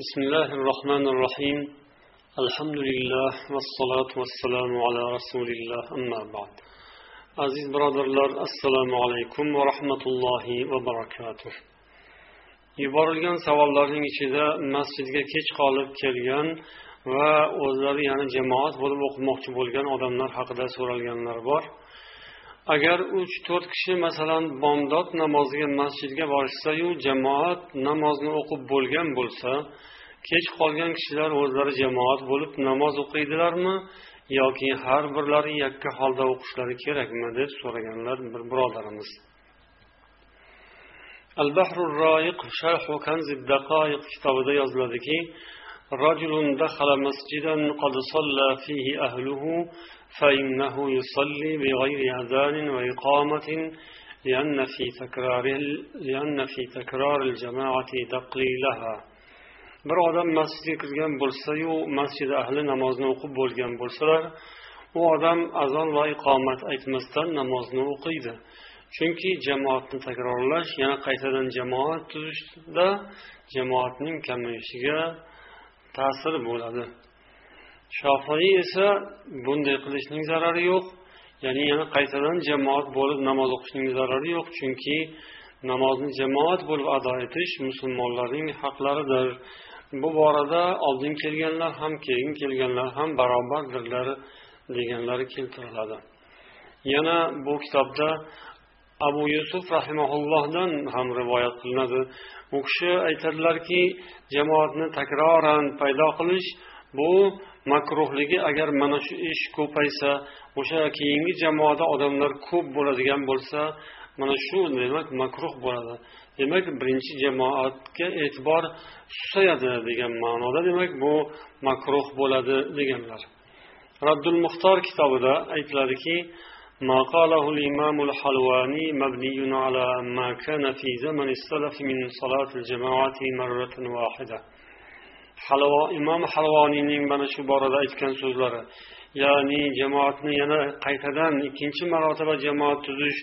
بسم الله الرحمن الرحيم الحمد لله والصلاة والسلام على رسول الله أما بعد aziz birodarlar assalomu alaykum va rahmatullohi va barakatuh yuborilgan savollarning ichida masjidga kech qolib kelgan va o'zlari ya'ni jamoat bo'lib o'qimoqchi bo'lgan odamlar haqida so'ralganlar bor Agar uch to'rt kishi masalan bomdod namoziga masjidga borishsayu jamoat namozni o'qib bo'lgan bo'lsa kech qolgan kishilar o'zlari jamoat bo'lib namoz o'qiydilarmi yoki har birlari yakka holda o'qishlari kerakmi deb so'raganlar bir birodarimiz. Al bahru roiq sharhu kanzi daqoiq kitobida yoziladiki رجل دخل مسجدا قد صلى فيه أهله فإنه يصلي بغير أذان وإقامة لأن في تكرار لأن في تكرار الجماعة تقليلها bir odam masjidga kirgan bo'lsayu masjid ahli namozni o'qib bo'lgan bo'lsalar u odam azon va iqomat aytmasdan namozni o'qiydi chunki jamoatni takrorlash yana qaytadan jamoat tuzishda jamoatning kamayishiga ta'sir bo'ladi. Shofiy esa bunday qilishning zarari yo'q. Ya'ni yana qaytadan jamoat bo'lib namoz o'qishning zarari yo'q. Chunki namozni jamoat bo'lib ado etish musulmonlarning haqlaridir. Bu borada oldin kelganlar ham keyin kelganlar ham barobardirlar deganlari keltiriladi. Yana bu kitobda abu yusuf rahimaullohdan ham rivoyat qilinadi. U kishi aytadilarki jamoatni takroran paydo qilish bu makruhligi agar mana shu ish ko'paysa o'sha keyingi jamoada odamlar ko'p bo'ladigan bo'lsa mana shu demak makruh bo'ladi. Demak birinchi jamoatga e'tibor susayadi degan ma'noda demak bu makruh bo'ladi deganlar. Raddul muxtor kitobida aytiladiki ما قاله الإمام الحلواني مبني على ما كان في زمن السلف من صلاة الجماعة مرة واحدة halvo imom halvoniyning mana shu borada aytgan so'zlari ya'ni jamoatni yana qaytadan ikkinchi marotaba jamoat tuzish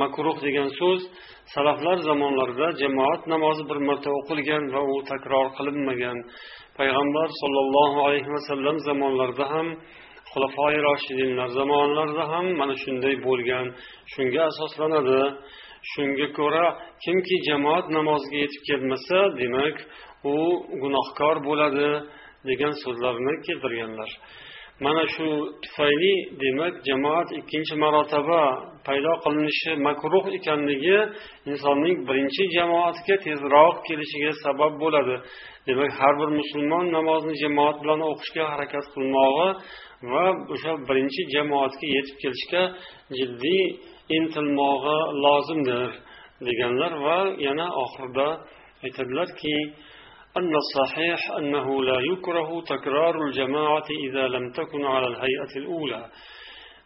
makruh degan so'z salaflar zamonlarida jamoat namozi bir marta o'qilgan va u takror qilinmagan payg'ambar sollallohu alayhi vasallam zamonlarida ham xulafoi roshidinlar zamonlarida ham mana shunday bo'lgan shunga asoslanadi. Shunga ko'ra kimki jamoat namoziga yetib kelmasa demak u gunohkor bo'ladi degan so'zlarni keltirganlar. Mana shu tufayli demak jamoat ikkinchi marotaba paydo qilinishi makruh ekanligi insonning birinchi jamoatga tezroq kelishiga sabab bo'ladi. Demak har bir musulmon namozni jamoat bilan o'qishga harakat qilmog'i va o'sha birinchi jamoatga yetib kelishga jiddiy intilmog'i lozimdir deganlar va yana oxirida aytadilarki أن الصحيح أنه لا يكره تكرار الجماعة إذا لم تكن على الهيئة الأولى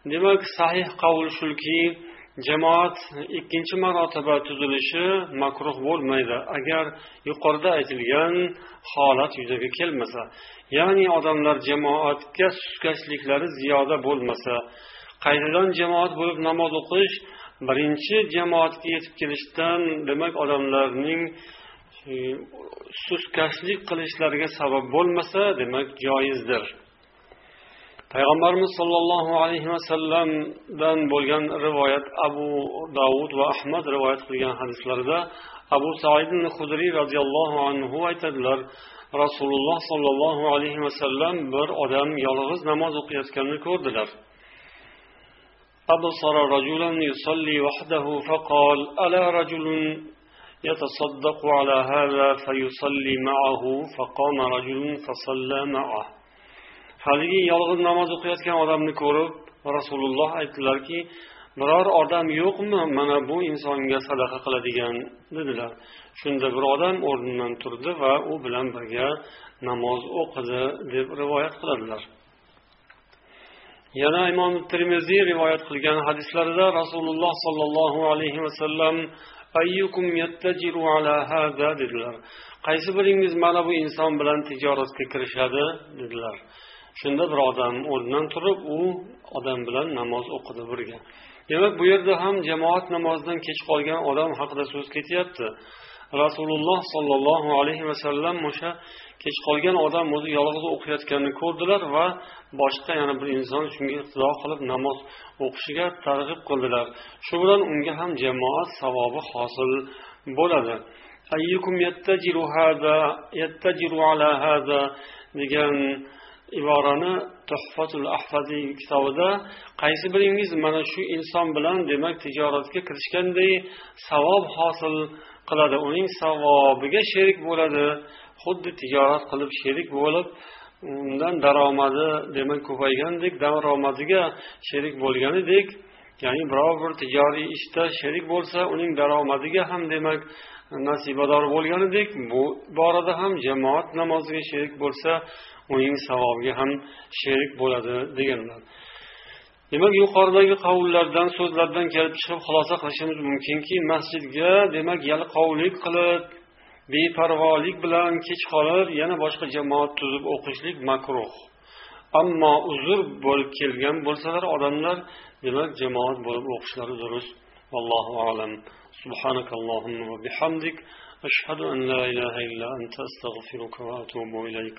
demak sahih qavul shuki jamoat ikkinchi marotaba tuzilishi makruh bo'lmaydi agar yuqorida aytilgan holat yuzaga kelmasa ya'ni odamlar jamoatga suskashliklari ziyoda bo'lmasa qaytadan jamoat bo'lib namoz o'qish birinchi jamoatga yetib kelishdan demak odamlarning suskashlik qilishlariga sabab bo'lmasa demak joizdir payg'ambarimiz sollallohu alayhi vasallamdan bo'lgan rivoyat abu davud va ahmad rivoyat qilgan hadislarida abu said hudriy roziyallohu anhu aytadilar rasululloh sollallohu alayhi vasallam bir odam yolg'iz namoz o'qiyotganini ko'rdilar أبصر رجلا يصلي وحده فقال ألا رجل يتصدق على هذا فيصلي معه فقام رجل فصلى معه haligi yolg'iz namoz o'qiyotgan odamni ko'rib rasululloh aytdilarki biror odam yo'qmi mana bu insonga sadaqa qiladigan dedilar shunda bir odam o'rnidan turdi va u bilan birga namoz o'qidi deb rivoyat qiladilar yana imom termiziy rivoyat qilgan hadislarida rasululloh sollallohu alayhi vasallam ayyukum yattajiru ala hada dedilar. Qaysi biringiz mana bu inson bilan tijoratga kirishadi dedilar. Shunda bir odam o'rnidan turib u odam bilan namoz o'qidi birga. Demak bu yerda ham jamoat namozidan kech qolgan odam haqida so'z ketyapti. Rasululloh sollallohu alayhi vasallam o'sha kech qolgan odam o'zi yolg'iz o'qiyotganini ko'rdilar va boshqa yana bir inson shunga iqtido qilib namoz o'qishiga targ'ib qildilar. Shu bilan unga ham jamoat savobi hosil bo'ladi. Degan iborani tuhfatul ahfaziy kitobida qaysi biringiz mana shu inson bilan demak tijoratga kirishganday savob hosil qiladi? Uning savobiga sherik bo'ladi xuddi tijorat qilib sherik bo'lib undan daromadi demak ko'paygandek daromadiga sherik bo'lganidek ya'ni biror bir tijoriy ishda sherik bo'lsa uning daromadiga ham demak nasibador bo'lganidek bu borada ham jamoat namoziga sherik bo'lsa uning savobiga ham sherik bo'ladi deganlar demak yuqoridagi qavullardan so'zlardan kelib chiqib xulosa qilishimiz mumkinki masjidga demak yalqovlik qilib beparvolik bilan kech qolib yana boshqa jamoat tuzib o'qishlik makruh ammo uzr bo'lib kelgan bo'lsalar odamlar demak jamoat bo'lib o'qishlari durust vallohu alam سبحانك اللهم وبحمدك أشهد أن لا إله إلا أنت أستغفرك وأتوب إليك